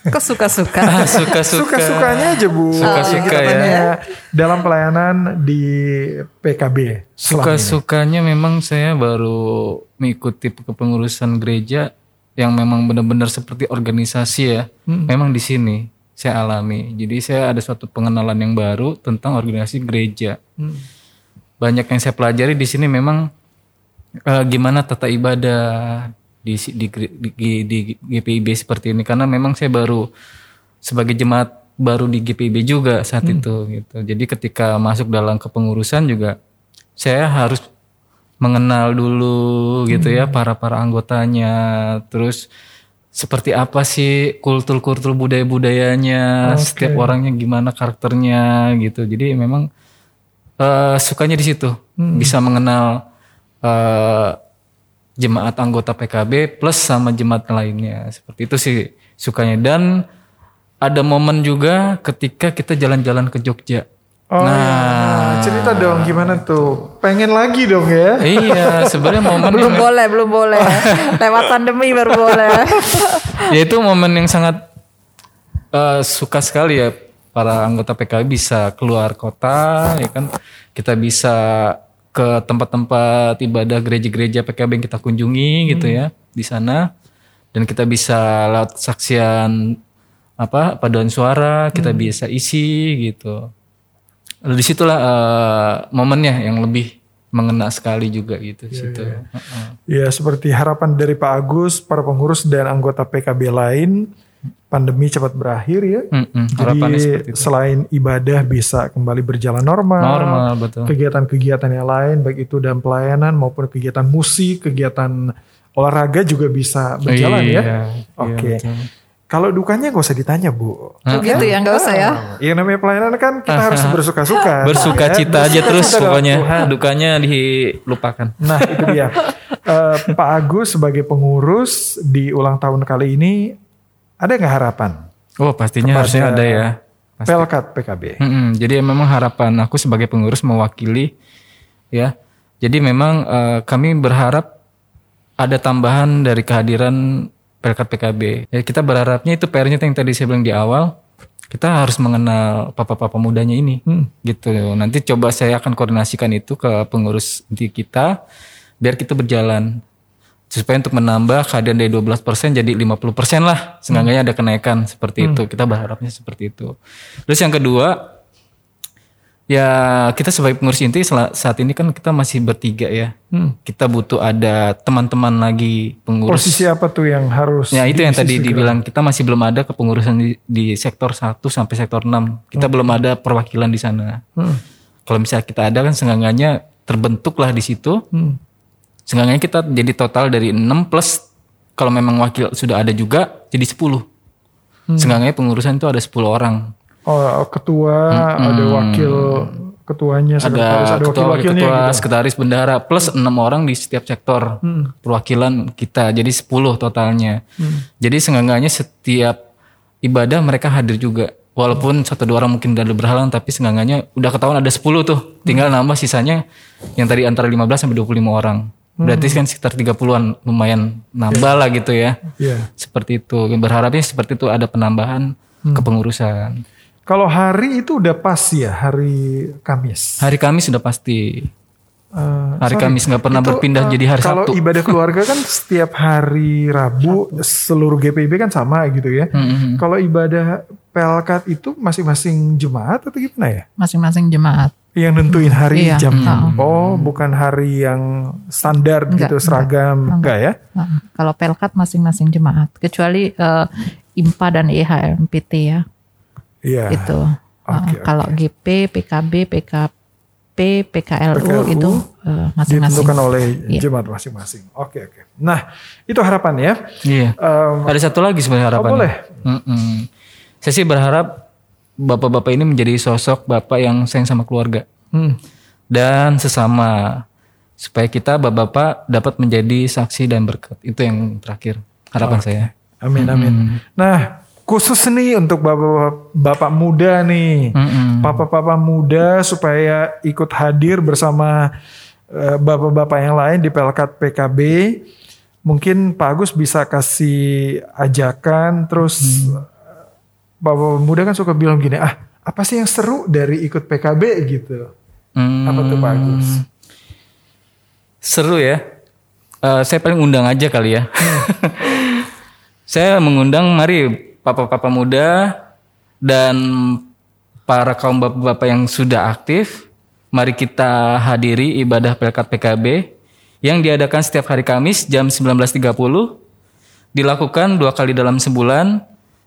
Kok suka-suka? Suka-suka. Suka-sukanya aja Bu. Suka-suka ya. Dalam pelayanan di PKB. Suka-sukanya memang saya baru mengikuti kepengurusan gereja yang memang benar-benar seperti organisasi ya, memang di sini saya alami. Jadi saya ada suatu pengenalan yang baru tentang organisasi gereja. Banyak yang saya pelajari di sini memang eh, gimana tata ibadah di, di, di, di, di GPIB seperti ini karena memang saya baru sebagai jemaat baru di GPIB juga saat itu gitu. Jadi ketika masuk dalam kepengurusan juga saya harus mengenal dulu gitu ya para para anggotanya. Terus seperti apa sih kultur-kultur budaya-budayanya setiap orangnya gimana karakternya gitu. Jadi memang eh, sukanya di situ. Bisa mengenal eh, jemaat anggota PKB plus sama jemaat lainnya. Seperti itu sih sukanya. Dan ada momen juga ketika kita jalan-jalan ke Jogja Oh, nah, cerita dong gimana tuh? Pengen lagi dong ya? iya sebenarnya momen belum boleh, belum boleh. Lewat pandemi baru boleh. ya itu momen yang sangat eh, suka sekali ya para anggota PKB bisa keluar kota ya kan kita bisa ke tempat-tempat ibadah gereja-gereja PKB yang kita kunjungi gitu ya di sana dan kita bisa lewat saksian apa paduan suara kita bisa isi gitu di situlah eh, momennya yang lebih mengena sekali juga gitu di situ. Heeh. Ya seperti harapan dari Pak Agus, para pengurus dan anggota PKB lain, pandemi cepat berakhir ya. Mm-mm, harapannya Jadi seperti itu. selain ibadah bisa kembali berjalan normal, Normal betul. kegiatan-kegiatan yang lain baik itu dalam pelayanan maupun kegiatan musik, kegiatan olahraga juga bisa berjalan Iya, ya. iya, Oke. betul. Kalau dukanya gak usah ditanya bu. Oh gitu ya, nggak usah ya. Yang namanya pelayanan kan kita harus bersuka-suka. bersuka ya. cita aja terus pokoknya Tuhan. dukanya dilupakan. Nah itu dia. Eh, Pak Agus sebagai pengurus di ulang tahun kali ini ada nggak harapan? Oh pastinya harusnya ada ya. Pasti. Pelkat PKB. Mm-mm, jadi memang harapan aku sebagai pengurus mewakili ya. Jadi memang eh, kami berharap ada tambahan dari kehadiran Pelkat PKB. Ya kita berharapnya itu PR-nya yang tadi saya bilang di awal kita harus mengenal papa-papa mudanya ini. Gitu. Nanti coba saya akan koordinasikan itu ke pengurus inti kita biar kita berjalan. Supaya untuk menambah kehadiran dari 12% jadi 50% lah. Seenggaknya ada kenaikan seperti itu. Kita berharapnya seperti itu. Terus yang kedua ya kita sebagai pengurus inti saat ini kan kita masih bertiga ya kita butuh ada teman-teman lagi pengurus Posisi apa tuh yang harus? Ya itu yang tadi segera? dibilang kita masih belum ada kepengurusan di, di sektor 1 sampai sektor 6. Kita belum ada perwakilan di sana. Hmm. Kalau misalnya kita ada kan seenggaknya terbentuklah di situ. Hmm. Seenggaknya kita jadi total dari 6 plus kalau memang wakil sudah ada juga jadi 10. Hmm. Seenggaknya pengurusan itu ada 10 orang. Oh ketua, ada wakil ketuanya, sekretaris, Ada ada ketua, wakil-wakilnya ketua gitu. Hmm. sekretaris bendara plus enam orang di setiap sektor perwakilan kita jadi 10 totalnya Hmm. jadi seenggaknya setiap ibadah mereka hadir juga walaupun satu dua orang mungkin udah berhalang tapi seenggaknya udah ketahuan ada 10 tuh tinggal Hmm. nambah sisanya yang tadi antara 15 sampai 25 orang berarti Hmm. kan sekitar 30-an lumayan nambah lah gitu ya Iya. seperti itu berharapnya seperti itu ada penambahan Hmm. kepengurusan Kalau hari itu udah pas ya hari Kamis. hari Kamis sudah pasti Eh, Hari sorry, Kamis nggak pernah itu, berpindah eh, jadi hari kalau Sabtu. ibadah keluarga kan setiap hari Rabu seluruh GPIB kan sama gitu ya. Hmm, Kalau ibadah pelkat itu masing-masing jemaat atau gimana ya? Masing-masing jemaat. Yang nentuin hari Iya, jam. mm. Oh, bukan hari yang standar Enggak, gitu seragam, enggak, ya? Nah, kalau pelkat masing-masing jemaat, kecuali eh, IMPA dan E IHMPT ya, Iya. itu. Oke, Eh, Kalau GP, PKB, PKP, PKLU, PKLU itu masing-masing. Ditentukan oleh Iya. jemaat masing-masing. Oke, oke. Nah, itu harapan ya. Iya. Em, Ada satu lagi sebenarnya harapan. boleh. Saya sih berharap bapak-bapak ini menjadi sosok bapak yang sayang sama keluarga hmm, dan sesama supaya kita bapak-bapak dapat menjadi saksi dan berkat. Itu yang terakhir harapan saya. Amin, amin. Nah, khusus nih untuk bapak bapak muda nih, papa-papa muda supaya ikut hadir bersama eh, bapak-bapak yang lain di Pelkat PKB. Mungkin Pak Agus bisa kasih ajakan, terus eh, bapak muda kan suka bilang gini, ah apa sih yang seru dari ikut PKB gitu? Hmm, Apa tuh Pak Agus? Seru ya. Eh, saya paling undang aja kali ya. Saya mengundang mari papa-papa muda dan para kaum bapak-bapak yang sudah aktif, mari kita hadiri ibadah Pelkat PKB yang diadakan setiap hari Kamis jam 19.30 dilakukan dua kali dalam sebulan.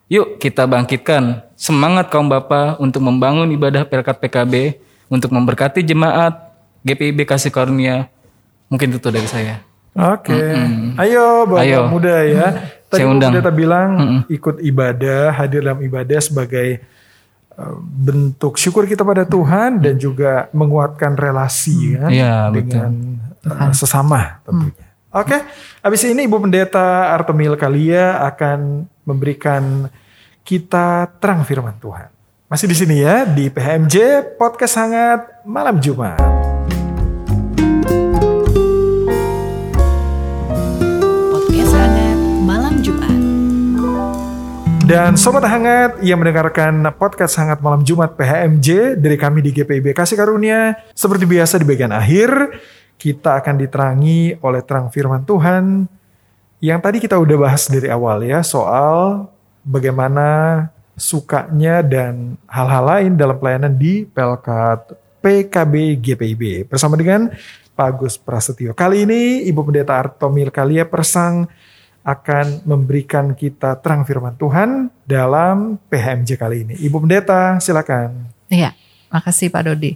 Yuk kita bangkitkan semangat kaum bapak untuk membangun ibadah Pelkat PKB untuk memberkati jemaat GPIB Kasih Karunia. Mungkin itu dari saya. Oke, ayo bapak Ayo. muda ya. Tadi Saya undang. Pendeta bilang ikut ibadah, hadir dalam ibadah sebagai uh, bentuk syukur kita pada Tuhan dan juga menguatkan relasi kan Iya, dengan uh, sesama tentunya. Oke, habis ini Ibu Pendeta Artemil Kalia akan memberikan kita terang firman Tuhan. Masih di sini ya di PHMJ Podcast Hangat Malam Jumat. Dan Sobat Hangat yang mendengarkan podcast Hangat Malam Jumat PHMJ dari kami di GPIB Kasih Karunia. Seperti biasa di bagian akhir, kita akan diterangi oleh terang firman Tuhan yang tadi kita udah bahas dari awal ya soal bagaimana sukanya dan hal-hal lain dalam pelayanan di Pelkat PKB GPIB bersama dengan Pak Agus Prasetyo. Kali ini Ibu Pendeta Artomil Kalia Persang akan memberikan kita terang firman Tuhan dalam PHMJ kali ini. Ibu Pendeta, silakan. Iya, makasih Pak Dodi.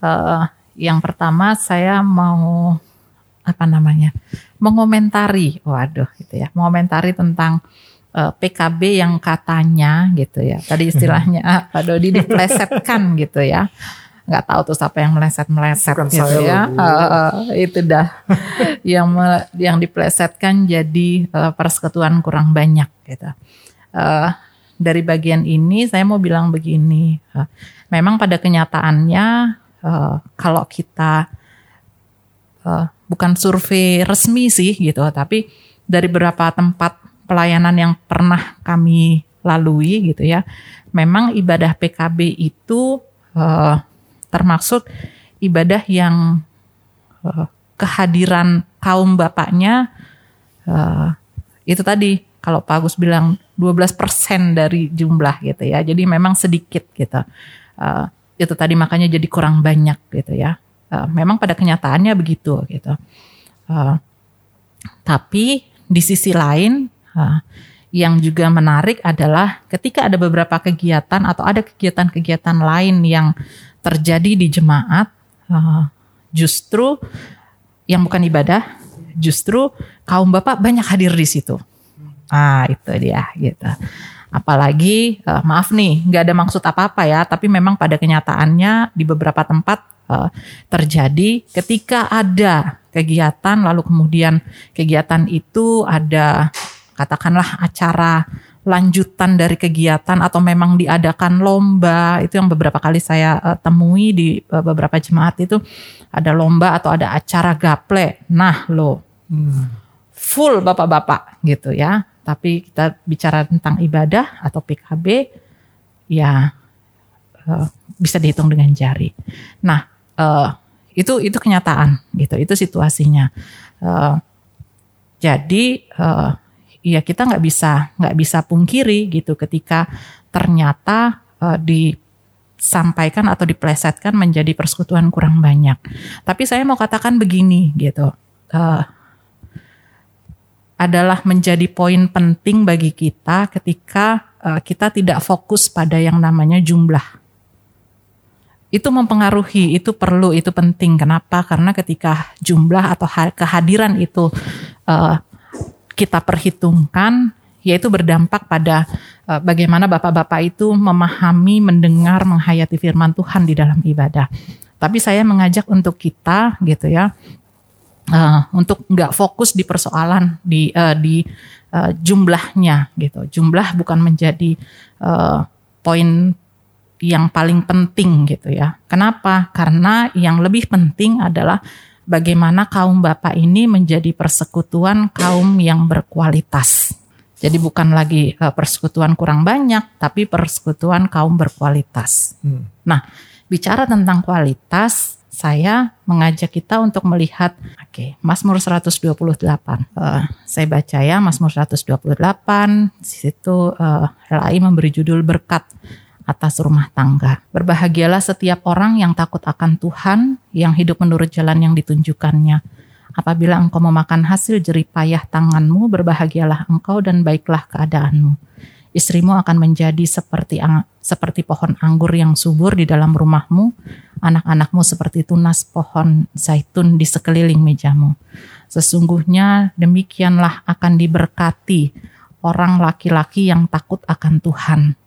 Eh, yang pertama saya mau apa namanya mengomentari, waduh gitu ya, mengomentari tentang eh, PKB yang katanya gitu ya. Tadi istilahnya ah, Pak Dodi diplesetkan gitu ya. Nggak tahu tuh siapa yang meleset-meleset Bukan gitu saya ya. eh, itu dah yang me- yang diplesetkan jadi eh, persekutuan kurang banyak gitu. Eh, dari bagian ini saya mau bilang begini, eh, memang pada kenyataannya eh, kalau kita eh, bukan survei resmi sih gitu, tapi dari beberapa tempat pelayanan yang pernah kami lalui gitu ya, memang ibadah PKB itu eh, termasuk ibadah yang eh, kehadiran kaum bapaknya eh, itu tadi kalau Pak Agus bilang 12% dari jumlah gitu ya. Jadi memang sedikit gitu. Eh, itu tadi makanya jadi kurang banyak gitu ya. Eh, memang pada kenyataannya begitu gitu. Eh, tapi di sisi lain eh, yang juga menarik adalah ketika ada beberapa kegiatan atau ada kegiatan-kegiatan lain yang terjadi di jemaat, eh, justru yang bukan ibadah, justru kaum bapak banyak hadir di situ. Ah itu dia gitu. Apalagi eh, maaf nih, nggak ada maksud apa-apa ya, tapi memang pada kenyataannya di beberapa tempat eh, terjadi ketika ada kegiatan, lalu kemudian kegiatan itu ada katakanlah acara lanjutan dari kegiatan atau memang diadakan lomba itu yang beberapa kali saya eh, temui di eh, beberapa jemaat itu ada lomba atau ada acara gaple. Nah lo full bapak-bapak gitu ya. Tapi kita bicara tentang ibadah atau PKB ya eh, bisa dihitung dengan jari. Nah eh, itu itu kenyataan gitu, itu situasinya. Eh, jadi eh, ya kita nggak bisa nggak bisa pungkiri gitu ketika ternyata eh, disampaikan atau diplesetkan menjadi persekutuan kurang banyak. Tapi saya mau katakan begini gitu. eh, adalah menjadi poin penting bagi kita ketika eh, kita tidak fokus pada yang namanya jumlah. Itu mempengaruhi, itu perlu, itu penting. Kenapa? Karena ketika jumlah atau ha- kehadiran itu eh, kita perhitungkan, yaitu berdampak pada eh, bagaimana bapak-bapak itu memahami, mendengar, menghayati firman Tuhan di dalam ibadah. Tapi saya mengajak untuk kita, gitu ya, eh, untuk nggak fokus di persoalan di eh, di eh, jumlahnya gitu. Jumlah bukan menjadi eh, poin yang paling penting gitu ya. Kenapa? Karena yang lebih penting adalah bagaimana kaum bapak ini menjadi persekutuan kaum yang berkualitas. Jadi bukan lagi eh, persekutuan kurang banyak, tapi persekutuan kaum berkualitas. Nah, bicara tentang kualitas, saya mengajak kita untuk melihat oke okay, Mazmur 128 uh, saya baca ya Mazmur 128 di situ uh, LAI memberi judul berkat atas rumah tangga. Berbahagialah setiap orang yang takut akan Tuhan, yang hidup menurut jalan yang ditunjukkannya. Apabila engkau memakan hasil jeripayah tanganmu, berbahagialah engkau dan baiklah keadaanmu. Istrimu akan menjadi seperti seperti pohon anggur yang subur di dalam rumahmu, anak-anakmu seperti tunas pohon zaitun di sekeliling mejamu. Sesungguhnya demikianlah akan diberkati orang laki-laki yang takut akan Tuhan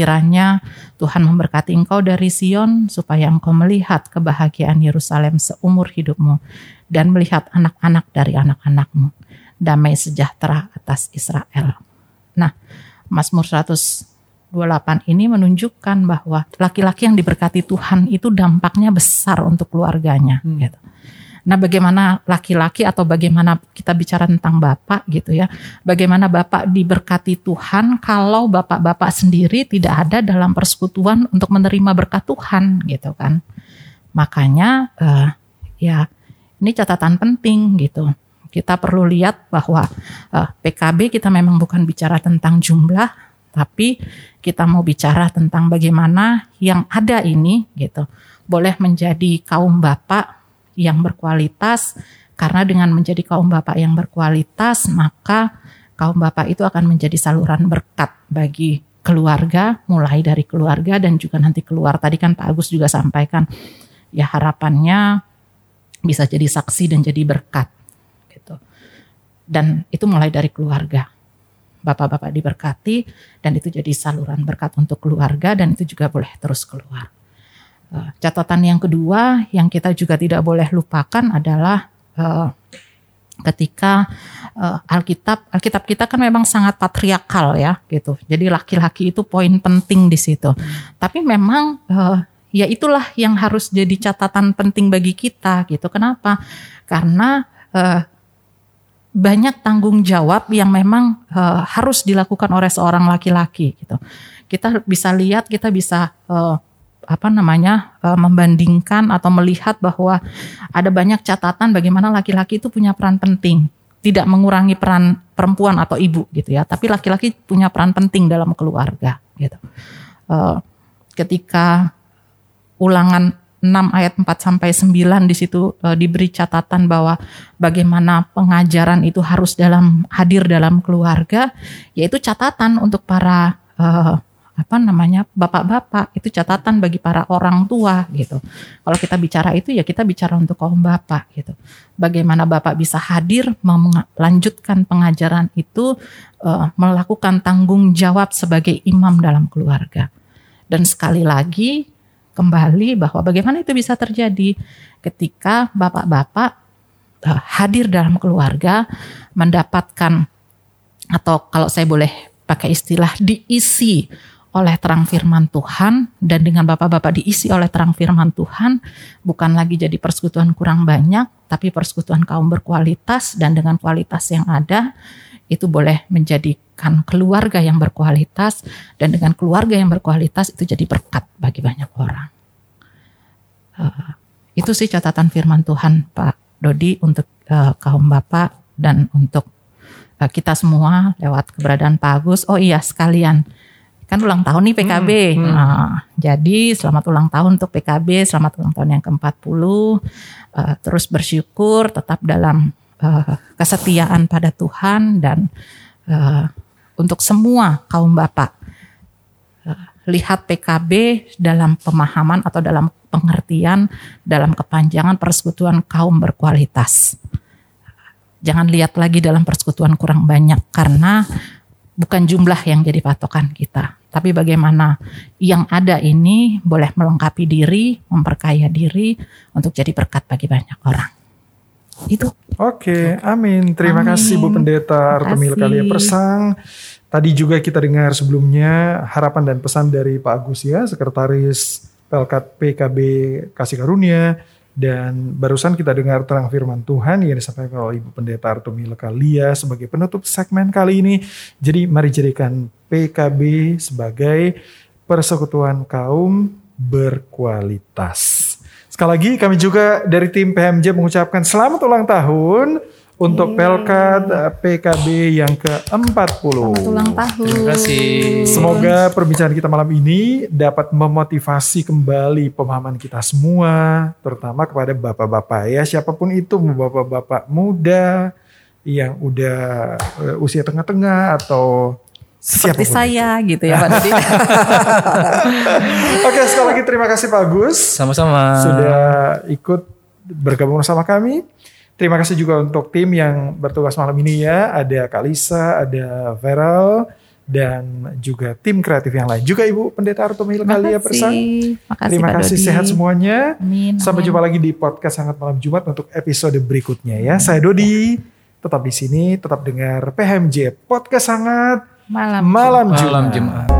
Kiranya Tuhan memberkati engkau dari Sion supaya engkau melihat kebahagiaan Yerusalem seumur hidupmu dan melihat anak-anak dari anak-anakmu. Damai sejahtera atas Israel. Nah, Mazmur 128 ini menunjukkan bahwa laki-laki yang diberkati Tuhan itu dampaknya besar untuk keluarganya. Hmm. Gitu. Nah, bagaimana laki-laki atau bagaimana kita bicara tentang bapak gitu ya? Bagaimana bapak diberkati Tuhan kalau bapak-bapak sendiri tidak ada dalam persekutuan untuk menerima berkat Tuhan gitu kan? Makanya uh, ya ini catatan penting gitu. Kita perlu lihat bahwa uh, eh, PKB kita memang bukan bicara tentang jumlah, tapi kita mau bicara tentang bagaimana yang ada ini gitu boleh menjadi kaum bapak yang berkualitas karena dengan menjadi kaum bapak yang berkualitas maka kaum bapak itu akan menjadi saluran berkat bagi keluarga mulai dari keluarga dan juga nanti keluar. Tadi kan Pak Agus juga sampaikan ya harapannya bisa jadi saksi dan jadi berkat gitu. Dan itu mulai dari keluarga. Bapak-bapak diberkati dan itu jadi saluran berkat untuk keluarga dan itu juga boleh terus keluar catatan yang kedua yang kita juga tidak boleh lupakan adalah uh, ketika uh, Alkitab Alkitab kita kan memang sangat patriarkal ya gitu. Jadi laki-laki itu poin penting di situ. Tapi memang ya itulah yang harus jadi catatan penting bagi kita gitu. Kenapa? Karena banyak tanggung jawab yang memang harus dilakukan oleh seorang laki-laki gitu. Kita bisa lihat, kita bisa apa namanya uh, membandingkan atau melihat bahwa ada banyak catatan bagaimana laki-laki itu punya peran penting. Tidak mengurangi peran perempuan atau ibu gitu ya tapi laki-laki punya peran penting dalam keluarga gitu. Uh, ketika ulangan 6 ayat 4 sampai 9 di situ uh, diberi catatan bahwa bagaimana pengajaran itu harus dalam hadir dalam keluarga yaitu catatan untuk para uh, apa namanya bapak-bapak itu catatan bagi para orang tua gitu. Kalau kita bicara itu ya kita bicara untuk kaum bapak gitu. Bagaimana bapak bisa hadir melanjutkan pengajaran itu uh, melakukan tanggung jawab sebagai imam dalam keluarga. Dan sekali lagi kembali bahwa bagaimana itu bisa terjadi ketika bapak-bapak uh, hadir dalam keluarga mendapatkan atau kalau saya boleh pakai istilah diisi oleh terang firman Tuhan dan dengan bapak-bapak diisi oleh terang firman Tuhan bukan lagi jadi persekutuan kurang banyak tapi persekutuan kaum berkualitas dan dengan kualitas yang ada itu boleh menjadikan keluarga yang berkualitas dan dengan keluarga yang berkualitas itu jadi berkat bagi banyak orang. Uh, itu sih catatan firman Tuhan Pak Dodi untuk uh, kaum bapak dan untuk uh, kita semua lewat keberadaan Pak Agus. Oh iya sekalian kan ulang tahun nih PKB. Hmm, hmm. Nah, jadi selamat ulang tahun untuk PKB, selamat ulang tahun yang ke-40. Uh, eh, terus bersyukur tetap dalam uh, kesetiaan pada Tuhan dan uh, untuk semua kaum bapak uh, lihat PKB dalam pemahaman atau dalam pengertian dalam kepanjangan persekutuan kaum berkualitas. Jangan lihat lagi dalam persekutuan kurang banyak karena bukan jumlah yang jadi patokan kita tapi bagaimana yang ada ini boleh melengkapi diri, memperkaya diri untuk jadi berkat bagi banyak orang. Itu. Oke, amin. Terima amin. kasih Bu Pendeta Artemil Kalia Persang. Tadi juga kita dengar sebelumnya harapan dan pesan dari Pak Agus ya, Sekretaris Pelkat PKB Kasih Karunia. Dan barusan kita dengar terang firman Tuhan yang disampaikan oleh Ibu Pendeta Artumi Lekalia sebagai penutup segmen kali ini. Jadi mari jadikan PKB sebagai persekutuan kaum berkualitas. Sekali lagi kami juga dari tim PMJ mengucapkan selamat ulang tahun untuk Pelkat eh, PKB yang ke-40. Ulang tahun. Terima kasih. Semoga perbincangan kita malam ini dapat memotivasi kembali pemahaman kita semua, terutama kepada bapak-bapak ya, siapa pun itu, bapak-bapak muda yang udah eh, usia tengah-tengah atau Seperti siapa pun. saya gitu ya Pak Dodi. Oke, sekali lagi terima kasih Pak Agus Sama-sama. sudah ikut bergabung bersama kami. Terima kasih juga untuk tim yang bertugas malam ini ya. Ada Kalisa, ada Veral, dan juga tim kreatif yang lain. Juga Ibu Pendeta Arto Terima Kalia. Persang. Makasih Terima Pak kasih Dodi. sehat semuanya. Amin. Sampai amin. jumpa lagi di podcast Sangat Malam Jumat untuk episode berikutnya ya. Saya Dodi, tetap di sini, tetap dengar PHMJ Podcast Sangat Malam. Malam Malam Jumat. Jumat.